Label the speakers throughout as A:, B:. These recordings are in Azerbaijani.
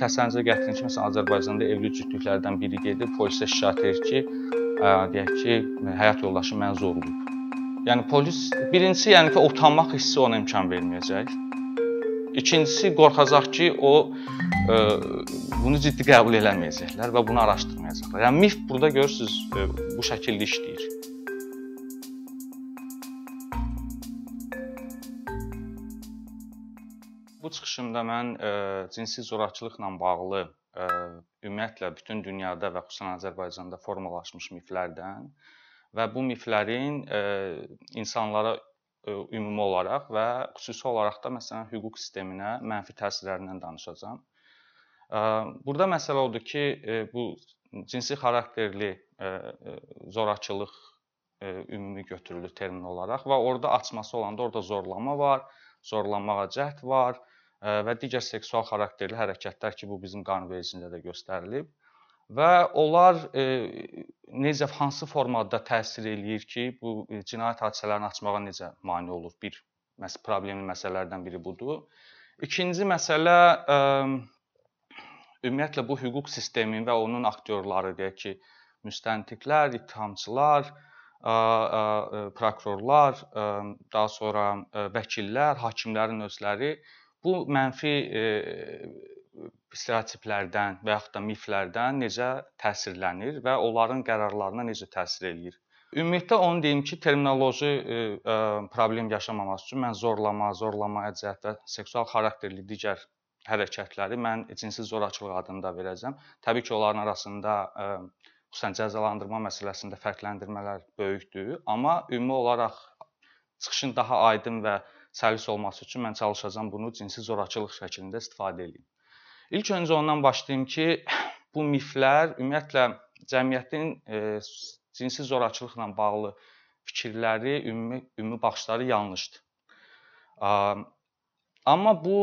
A: təsəvvürünüzə gətirin ki, məsələn Azərbaycanda evli cütlüklərdən biri gedib polisə şikayət edir ki, deyək ki, həyat yoldaşı məni zorlayıb. Yəni polis birincisi, yəni ki, utanmaq hissi ona imkan verməyəcək. İkincisi qorxacaq ki, o ə, bunu ciddi qəbul eləməyəcəklər və bunu araşdırmayacaqlar. Yəni mif burada görürsüz ə, bu şəkildə işləyir. Çıxışımda mən ə, e, cinsi zorakılıqla bağlı ə, e, ümumiyyətlə bütün dünyada və xüsusən Azərbaycanda formalaşmış miflərdən və bu miflərin ə, e, insanlara ümumi olaraq və xüsusi olaraq da məsələn hüquq sisteminə mənfi təsirlərindən danışacağam. Burada məsələ odur ki, bu cinsi xarakterli zorakılıq ümumi götürülür termin olaraq və orada açması olanda orada zorlama var, zorlanmağa cəhd var və digər seksual xarakterli hərəkətlər ki, bu bizim qanunvericiliyində də göstərilib və onlar e, necə hansı formada təsir eləyir ki, bu e, cinayət hadisələrini açmağa necə mane olur? Bir məs problemli məsələlərdən biri budur. İkinci məsələ ə, ümumiyyətlə bu hüquq sisteminin və onun aktyorları deyək ki, müstəntiqlər, ittihamçılar, ə, ə, prokurorlar, ə, daha sonra ə, vəkillər, hakimlərin özləri bu mənfi e, stereotiplərdən və yaxud da miflərdən necə təsirlənir və onların qərarlarına necə təsir eləyir? Ümumiyyətlə onu deyim ki, terminoloji e, e, problem yaşamamaq üçün mən zorlama, zorlamaya cəhd və seksual xarakterli digər hərəkətləri mən cinsi zorakılıq adında verəcəm. Təbii ki, onların arasında xüsusən cəzalandırma məsələsində fərqləndirmələr böyükdür, amma ümumi olaraq çıxışın daha aydın və səlis olması üçün mən çalışacağam bunu cinsi zorakılıq şəklində istifadə edeyim. İlk öncə ondan başlayım ki, bu miflər ümumiyyətlə cəmiyyətin e, cinsi zorakılıqla bağlı fikirləri, ümumi ümumi baxışları yanlışdır. Amma bu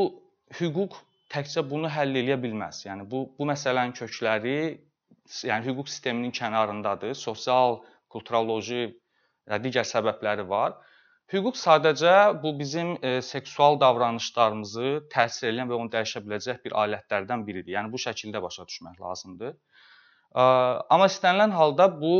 A: hüquq təkcə bunu həll edə bilməz. Yəni bu bu məsələnin kökləri yəni hüquq sisteminin kənarındadır. Sosial, kulturoloji və digər səbəbləri var. Hüquq sadəcə bu bizim e, seksual davranışlarımızı təsir edən və onu dəyişə biləcək bir alətlərdən biridir. Yəni bu şəkildə başa düşmək lazımdır. E, amma istənilən halda bu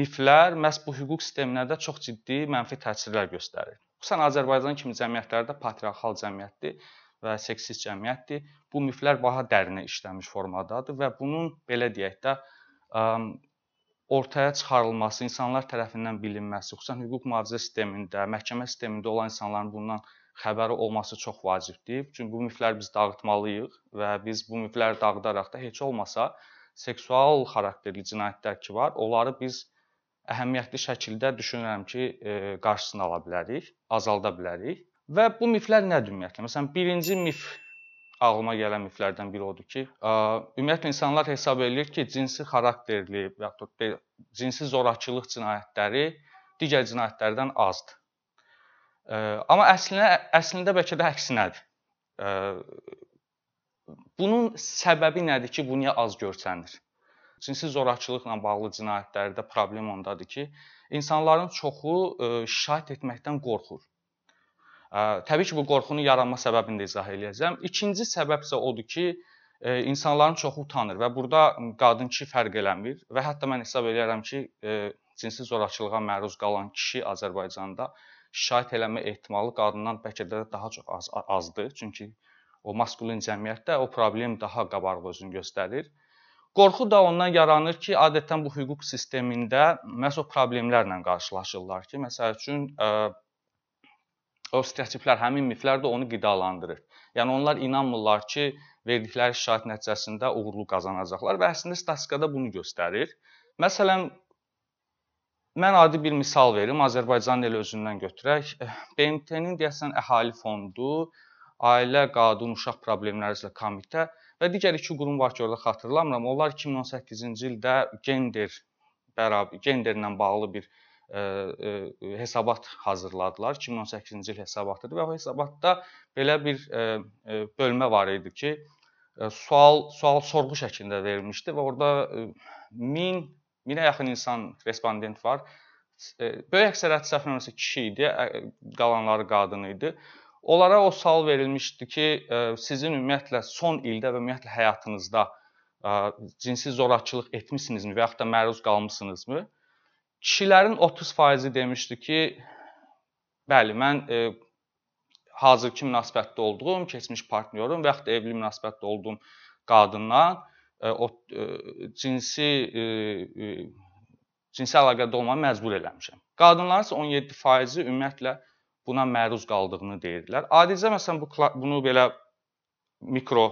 A: miflər məhz bu hüquq sisteminə çox ciddi mənfi təsirlər göstərir. Xüsusən Azərbaycan kimi cəmiyyətlərdə patriarxal cəmiyyətdir və seksist cəmiyyətdir. Bu miflər daha dərinə işləmiş formadadır və bunun belə deyək də ortaya çıxarılması, insanlar tərəfindən bilinməsi, xüsusən hüquq mühafizə sistemində, məhkəmə sistemində olan insanların bundan xəbəri olması çox vacibdir. Çünki bu mifləri biz dağıtmalıyıq və biz bu mifləri dağıdaraq da heç olmasa seksual xarakterli cinayətlər ki var, onları biz əhəmiyyətli şəkildə düşünürəm ki, e, qarşısını ala bilərik, azalda bilərik. Və bu miflər nədir ümumiyyətlə? Məsələn, birinci mif ağlıma gələn miflərdən biri odur ki, ümumiyyətlə insanlar hesab edir ki, cinsi xarakterli və yaxud cinsi zorakılıq cinayətləri digər cinayətlərdən azdır. Amma əslində əslində bəlkə də əksinədir. Bunun səbəbi nədir ki, bu niyə az görsənir? Cinsi zorakılıqla bağlı cinayətlərdə problem ondadır ki, insanların çoxu şikayət etməkdən qorxur. Təbii ki, bu qorxunun yaranma səbəbini də izah eləyəcəm. İkinci səbəb isə odur ki, insanların çoxu utanır və burada qadın-kişi fərq eləmir və hətta mən hesab edirəm ki, cinsi zorakılığa məruz qalan kişi Azərbaycanda şikayət eləmə ehtimalı qadından bəlkə də daha çox az azdır. Çünki o maskulin cəmiyyətdə o problem daha qabaq özünü göstərir. Qorxu da ondan yaranır ki, adətən bu hüquq sistemində məhz o problemlərlə qarşılaşırlar ki, məsəl üçün o stereotiplər, həmin miflər də onu qidalandırır. Yəni onlar inanmırlar ki, verdikləri şikayət nəticəsində uğurlu qazanacaqlar və əslində statistikada bunu göstərir. Məsələn, mən adi bir misal verim, Azərbaycan elə özündən götürək. BMT-nin deyəsən əhali fondu, Ailə, Qadın, Uşaq Problemləri üzrə Komitə və digər iki qurum var ki, orada xatırlamıram. Onlar 2018-ci ildə gender bərabər genderlə bağlı bir hesabat hazırladılar. 2018-ci il hesabatıdır və o hesabatda belə bir bölmə var idi ki, sual sual sorğu şəklində verilmişdi və orada 1000 1000-ə yaxın insan respondent var. Böyük əksəriyyəti səhv eləmirəmsə kişi idi, qalanları qadın idi. Onlara o sual verilmişdi ki, sizin ümumiyyətlə son ildə və ümumiyyətlə həyatınızda cinsi zorakılıq etmisinizmi və yaxud da məruz qalmısınızmı? Kişilərin 30% demişdi ki, bəli, mən hazırki münasibətdə olduğum, keçmiş partnyorum və yaxud evli münasibətdə olduğum qadından o cinsi cinsi əlaqədə olmağa məcbur eləmişəm. Qadınların isə 17%-i ümumiyyətlə buna məruz qaldığını deyirlər. Adicə məsələn bu bunu belə mikro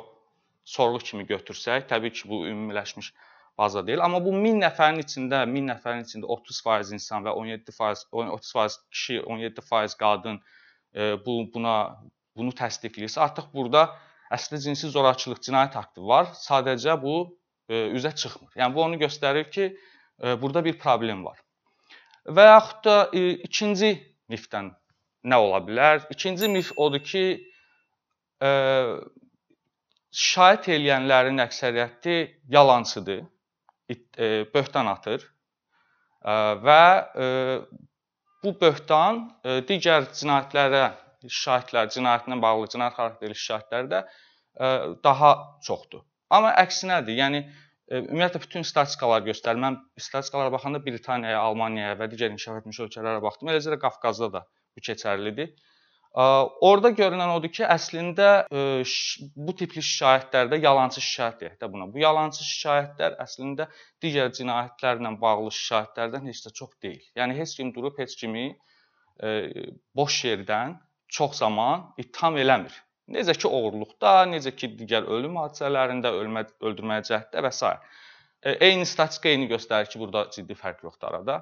A: sorğu kimi götürsək, təbii ki, bu ümumiləşmiş baza deyil, amma bu 1000 nəfərin içində, 1000 nəfərin içində 30% insan və 17% 30% kişi, 17% qadın e, bu buna bunu təsdiqləyirsə, artıq burada əslində cinsi zorakılıq cinayət aktı var. Sadəcə bu e, üzə çıxmır. Yəni bu onu göstərir ki, e, burada bir problem var. Və yaxud da ikinci mifdən nə ola bilər? İkinci mif odur ki, ə, şahid eləyənlərin əksəriyyəti yalançıdır, e, böhtan atır ə, və ə, bu böhtan ə, digər cinayətlərə şahidlər cinayətinə bağlı cinayət xarakterli şahidlərdə ə, daha çoxdur. Amma əksinədir. Yəni ümumiyyətlə bütün statistikalar göstərir. Mən statistikalara baxanda Britaniyaya, Almaniyaya və digər inkişaf etmiş ölkələrə baxdım. Eləcə də Qafqazda da bu keçərlidir. Orda görünən odur ki, əslində bu tipli şikayətlərdə yalançı şikayət deyək də buna. Bu yalançı şikayətlər əslində digər cinayətlərlə bağlı şikayətlərdən heç də çox deyil. Yəni heç kim durub heç kimi boş yerdən çox zaman ittiham eləmir. Necə ki oğurluqda, necə ki digər ölüm hadisələrində, ölmə, öldürməyə cəhddə və s. Eyni statistika eyni göstərir ki, burada ciddi fərq yoxdur arada.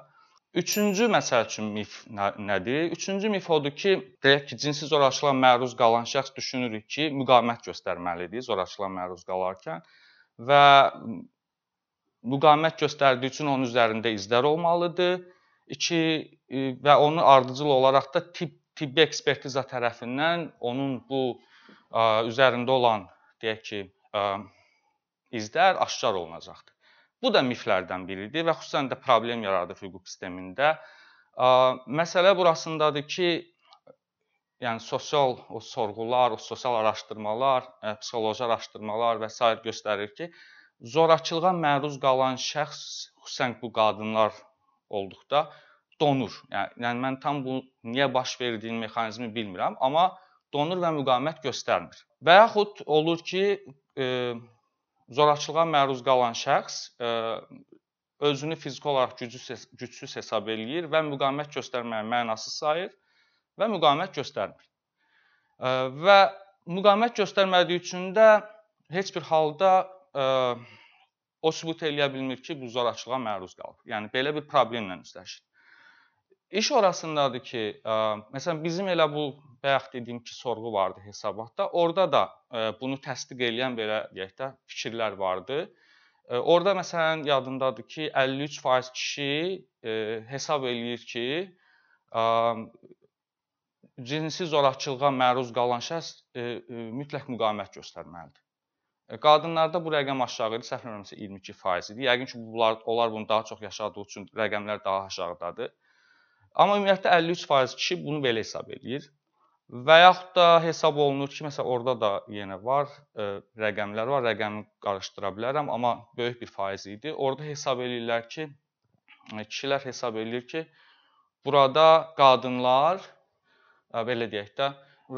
A: Üçüncü məsəl üçün mif nədir? Üçüncü mif odur ki, deyək ki, cinsi zorakılığa məruz qalan şəxs düşünür ki, müqavimət göstərməlidir zorakılığa məruz qalarkən və müqavimət göstərdiyi üçün onun üzərində izlər olmalıdır. İki və onu ardıcıl olaraq da tibb tibbi ekspertiza tərəfindən onun bu ə, üzərində olan deyək ki, ə, izlər aşkar olunacaqdır. Bu da miflərdən biridir və xüsusən də problem yaradır hüquq sistemində. Məsələ burasındadır ki, yəni sosial o sorğular, o sosial araşdırmalar, psixoloji araşdırmalar və s. göstərir ki, zorakılığa məruz qalan şəxs, xüsusən bu qadınlar olduqda donur. Yəni, yəni mən tam bu niyə baş verdiyini mexanizmi bilmirəm, amma donur və müqavimət göstərmir. Və yaxud olur ki, e, zorakılığa məruz qalan şəxs e, özünü fiziki olaraq gücsüz, gücsüz hesab eləyir və müqavimət göstərməyi mənasız sayır və müqavimət göstərmir. E, və müqavimət göstərmədiyi üçün də heç bir halda ə, e, o sübut eləyə bilmir ki, bu zorakılığa məruz qalıb. Yəni belə bir problemlə üzləşir. İş orasındadır ki, ə, məsələn bizim elə bu bayaq dediyim ki, sorğu vardı hesabatda. Orada da ə, bunu təsdiq edən belə deyək də fikirlər vardı. Ə, orada məsələn yadındadır ki, 53% kişi ə, hesab eləyir ki, cinsi zorakılığa məruz qalan şəxs mütləq müqavimət göstərməlidir. Qadınlarda bu rəqəm aşağı idi, səhv eləmirəmsə 22% idi. Yəqin ki, bunlar onlar bunu daha çox yaşadığı üçün rəqəmlər daha aşağıdadır. Amma ümumiyyətlə 53% kişi bunu belə hesab eləyir. Və yaxud da hesab olunur ki, məsələn orada da yenə var, ə, e, rəqəmlər var, rəqəmi qarışdıra bilərəm, amma böyük bir faiz idi. Orada hesab eləyirlər ki, e, kişilər hesab eləyir ki, burada qadınlar ə, e, belə deyək də,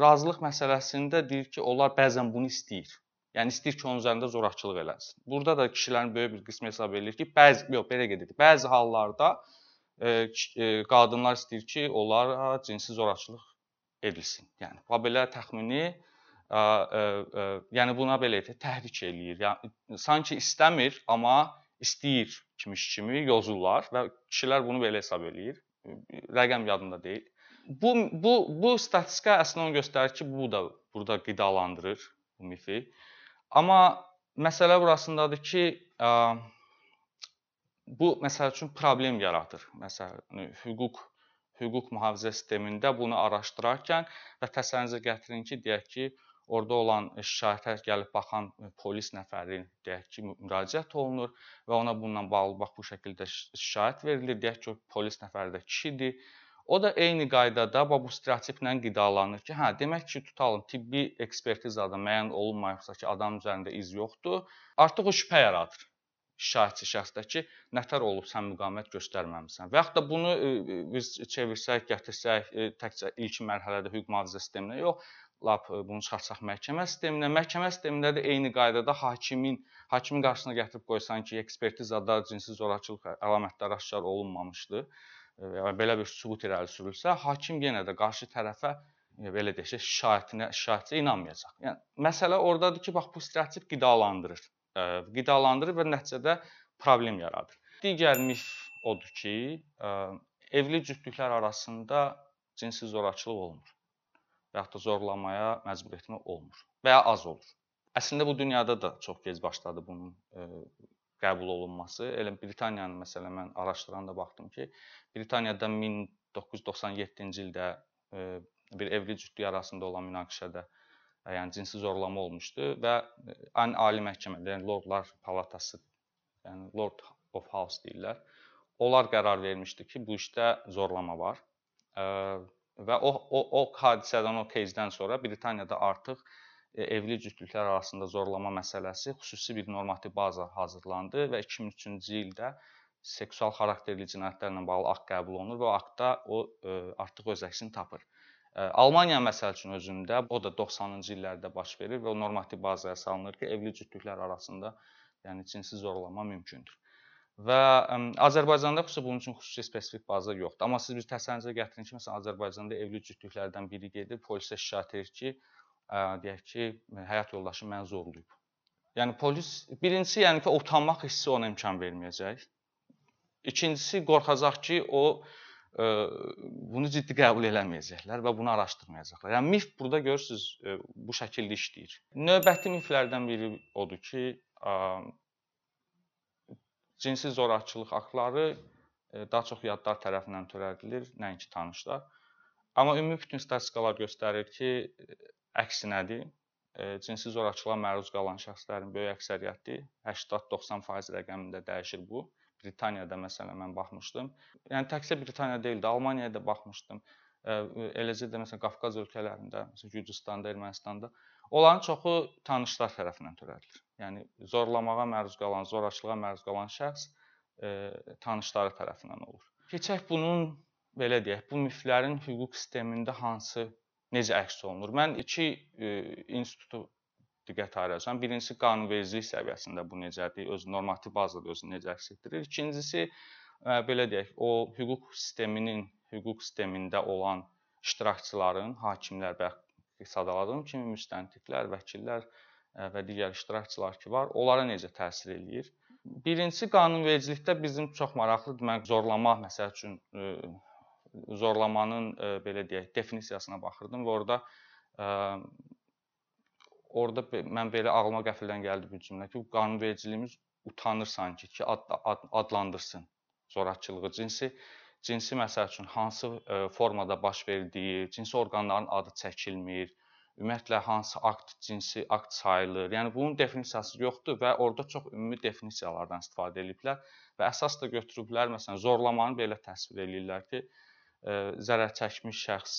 A: razılıq məsələsində deyir ki, onlar bəzən bunu istəyir. Yəni istəyir ki, onun üzərində zorakılıq eləsin. Burada da kişilərin böyük bir qismi hesab eləyir ki, bəzi yox, belə gedir. Bəzi hallarda qadınlar istəyir ki, onlara cinsi zorakılıq edilsin. Yəni belə təxmini ə, ə, ə, yəni buna belə etə təhrik eləyir. Yəni sanki istəmir, amma istəyir kimi kimi yozurlar və kişilər bunu belə hesab eləyir. Rəqəm yadımda deyil. Bu bu bu statistika əslində onu göstərir ki, bu da burada qidalandırır bu mifi. Amma məsələ burasındadır ki, ə, bu məsəl üçün problem yaradır. Məsələn, hüquq hüquq mühafizə sistemində bunu araşdırarkən və təsəvvürünüzə gətirin ki, deyək ki, orada olan şikayətə gəlib baxan polis nəfəri deyək ki, müraciət olunur və ona bununla bağlı bax bu şəkildə şikayət verilir. Deyək ki, polis nəfəri də kişidir. O da eyni qaydada bu stereotiplə qidalanır ki, hə, demək ki, tutalım tibbi ekspertizada müəyyən olunmayıbsa ki, adam üzərində iz yoxdur, artıq o şübhə yaradır şahidçi şəxsdə ki, nətər olub sən müqavimət göstərməmisən. Və yaxud da bunu biz çevirsək, gətirsək təkcə ilk mərhələdə hüquq mühafizə sisteminə yox, lap bunu çıxartsaq məhkəmə sisteminə, məhkəmə sistemində də eyni qaydada hakimin hakimin qarşısına gətirib qoysan ki, ekspertizada cinsi zorakılıq əlamətləri aşkar olunmamışdı və belə bir sübut irəli sürülsə, hakim yenə də qarşı tərəfə belə deyək, şahidinə, şahidçi inanmayacaq. Yəni məsələ ordadır ki, bax bu stereotip qidalandırır. Qidalandırır və nəticədə problem yaradır. Digər mif odur ki, evli cütlüklər arasında cinsi zorakılıq olmur və yaxud da zorlamaya məcbur etmə olmur və ya az olur. Əslində bu dünyada da çox gec başladı bunun qəbul olunması. Elə Britaniyanın məsələn mən araşdıranda baxdım ki, Britaniyada 1997-ci ildə bir evli cütlük arasında olan münaqişədə yəni cinsi zorlama olmuşdu və ən ali məhkəmədə, yəni Lordlar Palatası, yəni Lord of House deyirlər. Onlar qərar vermişdi ki, bu işdə zorlama var. E, və o o o hadisədən, o кейsdən sonra Britaniyada artıq E, evli cütlüklər arasında zorlama məsələsi xüsusi bir normativ baza hazırlandı və 2003-cü ildə seksual xarakterli cinayətlərlə bağlı akt qəbul olunur və o aktda o e, artıq öz əksini tapır. Almaniya məsəl üçün özündə o da 90-cı illərdə baş verir və o normativ bazaya salınır ki, evli cütlüklər arasında yəni cinsi zorlama mümkündür. Və ə, Azərbaycanda xüsusi bunun üçün xüsusi spesifik baza yoxdur. Amma siz bir təsəvvürünüzə gətirin ki, məsələn Azərbaycanda evli cütlüklərdən biri gedir, polisə şikayət edir ki, deyək ki, həyat yoldaşı məni zorlayıb. Yəni polis birincisi yəni ki, utanmaq hissi ona imkan verməyəcək. İkincisi qorxacaq ki, o ə, bunu ciddi qəbul eləməyəcəklər və bunu araşdırmayacaqlar. Yəni mif burada görürsüz bu şəkildə işləyir. Növbəti miflərdən biri odur ki, cinsi zorakılıq aktları daha çox yadlar tərəfindən törədilir, nəinki tanışlar. Amma ümumi bütün statistikalar göstərir ki, əksinədir. E, cinsi zorakılığa məruz qalan şəxslərin böyük əksəriyyəti 80-90% rəqəmində dəyişir bu. Britaniyada məsələn mən baxmışdım. Yəni təkcə Britaniyada deyil də, Almaniyaya da baxmışdım. Eləcə də məsələn Qafqaz ölkələrində, məsələn Gürcüstanda, Ermənistanda onların çoxu tanışlar tərəfindən törədilir. Yəni zorlamağa məruz qalan, zorakılığa məruz qalan şəxs tanışları tərəfindən olur. Keçək bunun belə deyək, bu miflərin hüquq sistemində hansı necə əks olunur? Mən iki institutu diqqət ayıracağam. Birincisi qanunvericilik səviyyəsində bu necədir, öz normativ bazada özünü necə əks etdirir. İkincisi e, belə deyək, o hüquq sisteminin, hüquq sistemində olan iştirakçıların, hakimlər və sadaladığım kimi müstəntiqlər, vəkillər e, və digər iştirakçılar ki var, onlara necə təsir eləyir? Birincisi qanunvericilikdə bizim çox maraqlıdır. Mən zorlama məsəl üçün e, zorlamanın belə deyək, definisiyasına baxırdım və orada orada mən belə ağlıma qəfildən gəldi bir cümlə ki, qanunvericiliyimiz utanır sanki ki, ad, ad, adlandırsın zorakılığı cinsi cinsi məsəl üçün hansı e, formada baş verdiyi, cinsi orqanların adı çəkilmir, ümumiyyətlə hansı akt cinsi akt sayılır. Yəni bunun definisiyası yoxdur və orada çox ümumi definisiyalardan istifadə ediblər və əsas da götürüblər məsələn zorlamanı belə təsvir eləyirlər ki, zərər çəkmiş şəxs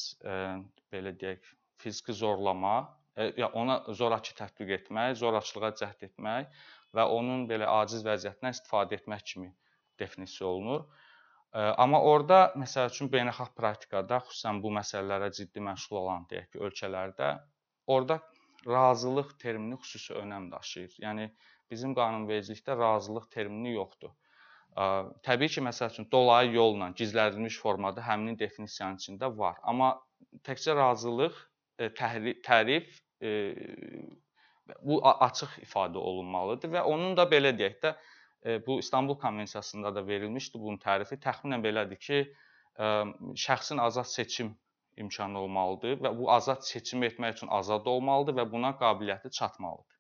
A: belə deyək, fiziki zorlama, ya ona zorakı tətbiq etmək, zorakılığa cəhd etmək və onun belə aciz vəziyyətindən istifadə etmək kimi definisiya olunur. Amma orada məsəl üçün beynəlxalq praktikada xüsusən bu məsələlərə ciddi məşğul olan deyək ki, ölkələrdə orada razılıq termini xüsusi önəm daşıyır. Yəni bizim qanunvericilikdə razılıq termini yoxdur. Təbii ki, məsəl üçün dolayı yolla gizlədilmiş formada həmin definisiyanın içində var. Amma təkcə razılıq, e, tərif e, bu açıq ifadə olunmalıdır və onun da belə deyək də e, bu İstanbul konvensiyasında da verilmişdi bunun tərifi. Təxminən belədir ki, şəxsin azad seçim imkanı olmalıdır və bu azad seçim etmək üçün azad olmalıdır və buna qabiliyyəti çatmalıdır.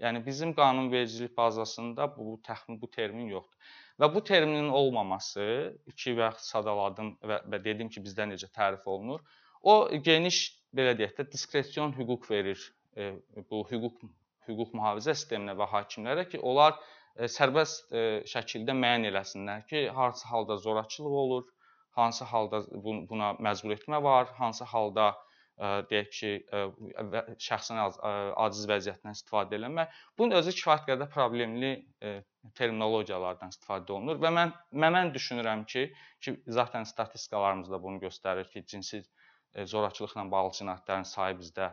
A: Yəni bizim qanunvericilik bazasında bu təxmin bu termin yoxdur. Və bu terminin olmaması, iki vaxt sadaladım və, və dedim ki, bizdə necə tərif olunur. O geniş belə deyək də diskresion hüquq verir e, bu hüquq hüquq mühafizə sisteminə və hakimlərə ki, onlar e, sərbəst e, şəkildə müəyyən eləsinlər ki, hansı halda zorakılıq olur, hansı halda buna məcbur etmə var, hansı halda deyək ki, şəxsin aciz vəziyyətindən istifadə eləmək. Bunun özü kifayət qədər problemli terminologiyalardan istifadə olunur və mən mən düşünürəm ki, ki zaten statistikalarımız da bunu göstərir ki, cinsi zorakılıqla bağlı cinayətlərin sayı bizdə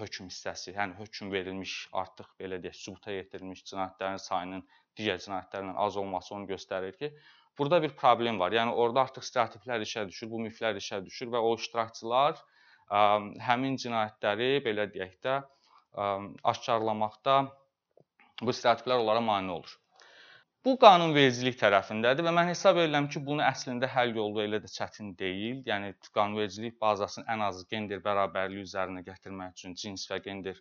A: hökm hissəsi, yəni hökm verilmiş, artıq belə deyək, sübuta yetirilmiş cinayətlərin sayının digər cinayətlərlə az olması onu göstərir ki, burada bir problem var. Yəni orada artıq stereotiplər işə düşür, bu miflər işə düşür və o iştirakçılar həmin cinayətləri belə deyək də aşkarlamaqda bu stereotiplər onlara mane olur. Bu qanunvericilik tərəfindədir və mən hesab edirəm ki, bunu əslində həll yolu elə də çətin deyil. Yəni qanunvericilik bazasını ən azı gender bərabərliyi üzərinə gətirmək üçün, cins və gender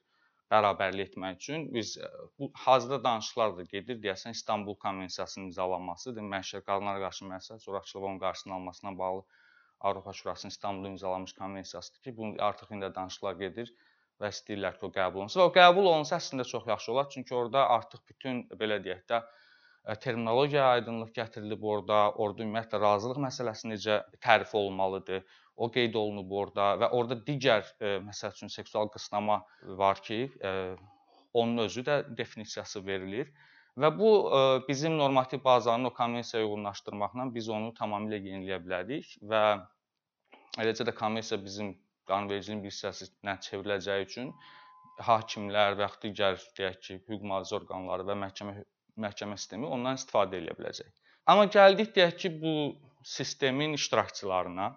A: bərabərlik etmək üçün biz bu hazırda danışıqlar da gedir. Deyəsən İstanbul Konvensiyasının imzalanmasıdır. Məşəl qadınlara qarşı məsələ onun qarşısının alınmasına bağlı Avropa Şurasının İstanbulda imzalanmış konvensiyasıdır ki, bu artıq indi danışıqlar gedir və istəyirlər ki, o qəbul olunsun. Və o qəbul olunsa əslində çox yaxşı olar, çünki orada artıq bütün belə deyək də terminologiyaya aydınlıq gətirilib orada, orada ümumiyyətlə razılıq məsələsi necə tərif olunmalıdır, o qeyd olunub orada və orada digər məsəl üçün seksual qısnama var ki, onun özü də definisiyası verilir. Və bu bizim normativ bazanın o konvensiyaya uyğunlaşdırmaqla biz onu tamamilə yeniləyə bilərik və eləcə də konvensiya bizim qanunvericiliyin bir hissəsinə çevriləcəyi üçün hakimlər və digər deyək ki, hüquq mühafizə orqanları və məhkəmə məhkəmə sistemi ondan istifadə edə biləcək. Amma gəldik deyək ki, bu sistemin iştirakçılarına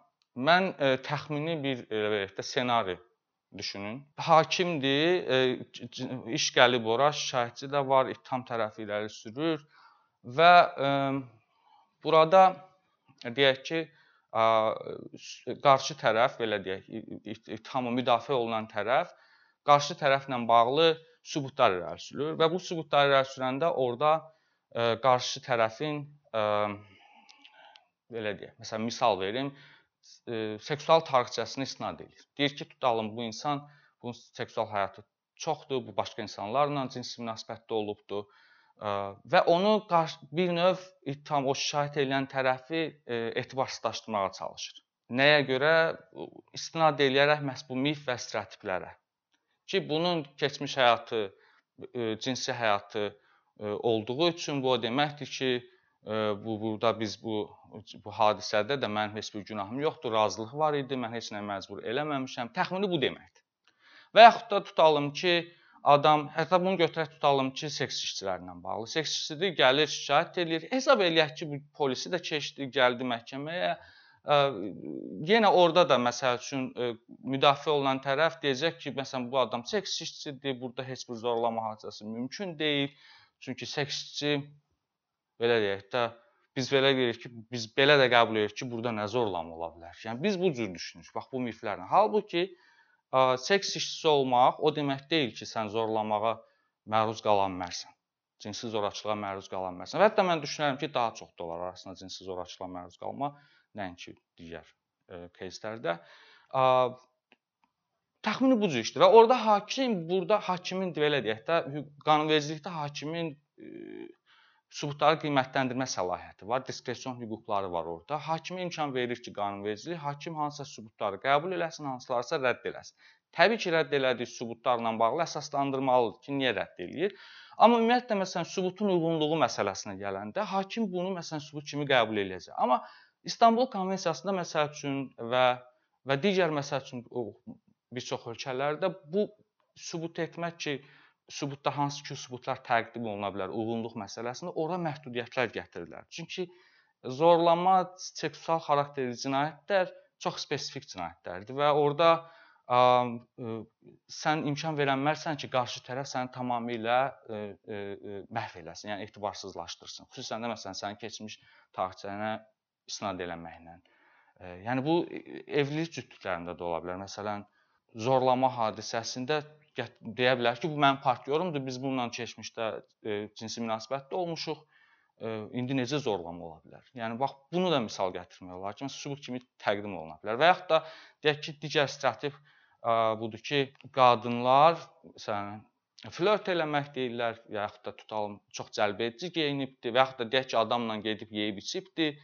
A: mən ə, e, təxmini bir elə deyək də ssenari düşünün. Hakimdir, ə, e, iş gəlib ora, şahidçi də var, ittiham tərəfi irəli sürür və ə, e, burada deyək ki, ə, qarşı tərəf belə deyək, ittihamı müdafiə olunan tərəf qarşı tərəflə bağlı sübutlar irəli sürülür və bu sübutları irəli sürəndə orada ə, e, qarşı tərəfin ə, e, belə deyək, məsələn misal verim, ə, e, seksual tarixçəsini istinad edir. Deyir ki, tutalım bu insan bunun seksual həyatı çoxdur, bu başqa insanlarla cinsi münasibətdə olubdu və onu bir növ ittiham o şikayət edən tərəfi etibarsızlaşdırmağa çalışır. Nəyə görə? İstinad eləyərək məhz bu mif və stereotiplərə ki, bunun keçmiş həyatı, e, cinsi həyatı e, olduğu üçün bu o deməkdir ki, e, bu burada biz bu bu hadisədə də mənim heç bir günahım yoxdur, razılıq var idi, mən heç nəyə məcbur eləməmişəm. Təxmini bu deməkdir. Və yaxud da tutalım ki, adam, hətta bunu götürək tutalım ki, seks işçilərlə bağlı. Seks işçisi gəlir, şikayət eləyir. Hesab eləyək ki, bu polisi də keçdi, gəldi məhkəməyə yenə orada da məsəl üçün müdafiə olunan tərəf deyəcək ki, məsələn bu adam seks işçisidir, burada heç bir zorlama hadisəsi mümkün deyil. Çünki seksçi belə deyək də biz belə deyirik ki, biz belə də qəbul edirik ki, burada nə zorlama ola bilər. Yəni biz bu cür düşünürük. Bax bu miflərlə. Halbuki seks işçisi olmaq o demək deyil ki, sən zorlamağa məruz qala bilmərsən. Cinsi zorakılığa məruz qala bilmərsən. Və hətta mən düşünürəm ki, daha çox da olar arasında cinsi zorakılığa məruz qalma nəinki digər кейslərdə. Təxmini bu cür işdir və orada hakim, burada hakimin belə deyək də, qanunvericilikdə hakimin sübutları qiymətləndirmə səlahiyyəti var, diskresion hüquqları var orada. Hakimə imkan verir ki, qanunvericilik hakim hansısa sübutları qəbul eləsin, hansılarsa rədd eləsin. Təbii ki, rədd elədiyi sübutlarla bağlı əsaslandırmalıdır ki, niyə rədd eləyir. Amma ümumiyyətlə məsələn sübutun uyğunluğu məsələsinə gələndə hakim bunu məsələn sübut kimi qəbul eləyəcək. Amma İstanbul Konvensiyasında məsəl üçün və və digər məsəl üçün bir çox ölkələrdə bu sübut etmək ki, sübutda hansı ki sübutlar təqdim oluna bilər, uyğunluq məsələsində ora məhdudiyyətlər gətirirlər. Çünki zorlama, seksual xarakterli cinayətlər çox spesifik cinayətlərdir və orada ə, ə, sən imkan verənmərsən ki, qarşı tərəf səni tamamilə ə, ə, məhv eləsin, yəni etibarsızlaşdırsın. Xüsusən də məsələn sənin keçmiş tarixçənə istinad eləməklə. Yəni bu evlilik cütlüklərində də ola bilər. Məsələn, zorlama hadisəsində deyə bilər ki, bu mənim partnyorumdur. Biz bununla keçmişdə e, cinsi münasibətdə olmuşuq. E, indi necə zorlama ola bilər? Yəni bax bunu da misal gətirmək olar ki, sübut kimi təqdim oluna bilər. Və yaxud da deyək ki, digər strateq budur ki, qadınlar məsələn flört eləmək deyirlər, yaxud da tutalım çox cəlbedici geyinibdi və yaxud da deyək ki, adamla gedib yeyib içibdi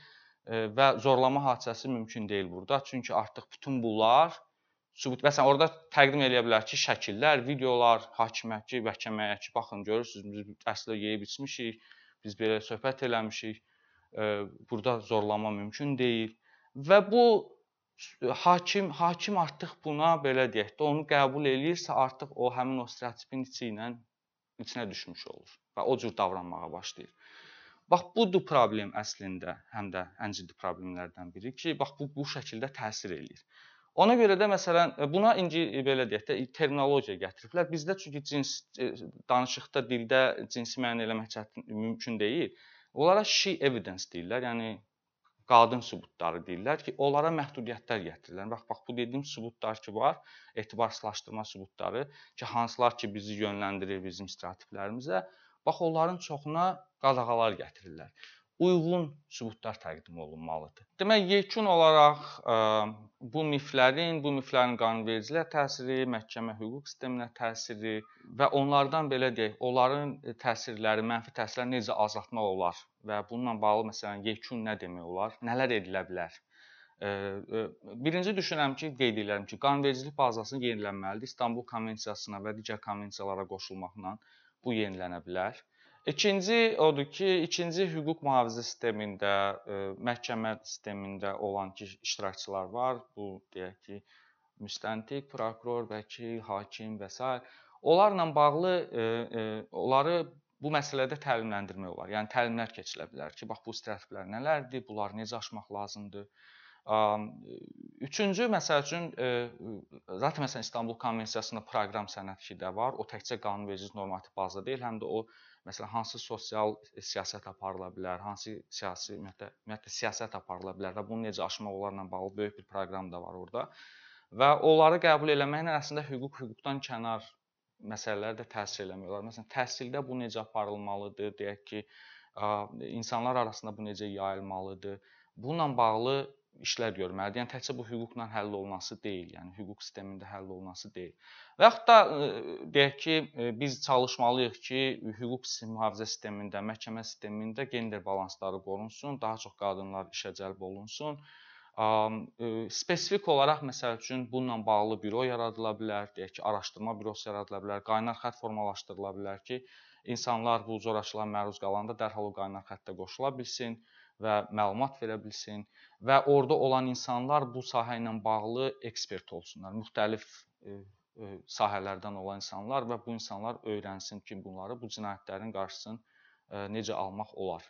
A: və zorlama hadisəsi mümkün deyil burada. Çünki artıq bütün bunlar sübut məsələn orada təqdim eləyə bilər ki, şəkillər, videolar, hakimiyyət ki, məhkəməyə ki, baxın görürsüz biz əslində yeyib içmişik, biz belə söhbət eləmişik. Burada zorlama mümkün deyil və bu hakim hakim artıq buna belə deyək də onu qəbul eləyirsə, artıq o həmin o stereotipin içi ilə içinə düşmüş olur və o cür davranmağa başlayır. Bax budur problem əslində, həm də ən ciddi problemlərdən biri ki, bax bu bu şəkildə təsir eləyir. Ona görə də məsələn buna inci belə deyək də terminologiya gətiriblər. Bizdə çünki cins danışıqda dildə cinsi müəyyən eləmək çətin mümkün deyil. Onlara she evidence deyirlər. Yəni qadın sübutları deyirlər ki, onlara məhdudiyyətlər gətirirlər. Bax, bax bu dediyim sübutlar ki var, etibarsızlaşdırma sübutları ki, hansılar ki bizi yönləndirir bizim stereotiplərimizə. Bax onların çoxuna qadağalar gətirirlər uyğun sübutlar təqdim olunmalıdır. Demək, yekun olaraq ə, bu miflərin, bu miflərin qanunvericiliyə təsiri, məhkəmə hüquq sisteminə təsiri və onlardan belə deyək, onların təsirləri, mənfi təsirləri necə azaltmaq olar və bununla bağlı məsələn yekun nə demək olar, nələr edilə bilər? Birinci düşünürəm ki, qeyd edirəm ki, qanunvericilik bazasının yenilənməlidir. İstanbul konvensiyasına və digər konvensiyalara qoşulmaqla bu yenilənə bilər. İkinci odur ki, ikinci hüquq mühafizə sistemində, məhkəmə sistemində olan ki, iştirakçılar var. Bu deyək ki, müstəntiq, prokuror, vəkil, hakim və s. Onlarla bağlı onları bu məsələdə təlimləndirmək olar. Yəni təlimlər keçilə bilər ki, bax bu stereotiplər nələrdir, bunları necə aşmaq lazımdır. Üçüncü məsəl üçün zaten məsələn İstanbul Konvensiyasında proqram sənədi də var. O təkcə qanunverici normativ baza deyil, həm də o Məsələn, hansı sosial siyasət aparıla bilər, hansı siyasi ümumiyyətlə, ümumiyyətlə siyasət aparıla bilər və bunu necə aşmaq olarla bağlı böyük bir proqram da var orada. Və onları qəbul eləməklə əslində hüquq hüquqdan kənar məsələlər də təsir eləmək olar. Məsələn, təhsildə bu necə aparılmalıdır, deyək ki, insanlar arasında bu necə yayılmalıdır. Bununla bağlı işlər görməlidir. Yəni təkcə bu hüquqla həll olunması deyil, yəni hüquq sistemində həll olunması deyil. Və yaxud da deyək ki, biz çalışmalıyıq ki, hüquq mühafizə sistemində, məhkəmə sistemində gender balansları qorunsun, daha çox qadınlar işə cəlb olunsun. Spesifik olaraq məsəl üçün bununla bağlı büro yaradıla bilər, deyək ki, araşdırma bürosu yaradıla bilər, qaynar xətt formalaşdırıla bilər ki, insanlar bu zorakılığa məruz qalanda dərhal o qaynar xəttə qoşula bilsin və məlumat verə bilsin və orada olan insanlar bu sahə ilə bağlı ekspert olsunlar. Müxtəlif e, e, sahələrdən olan insanlar və bu insanlar öyrənsin ki, bunları bu cinayətlərin qarşısını e, necə almaq olar.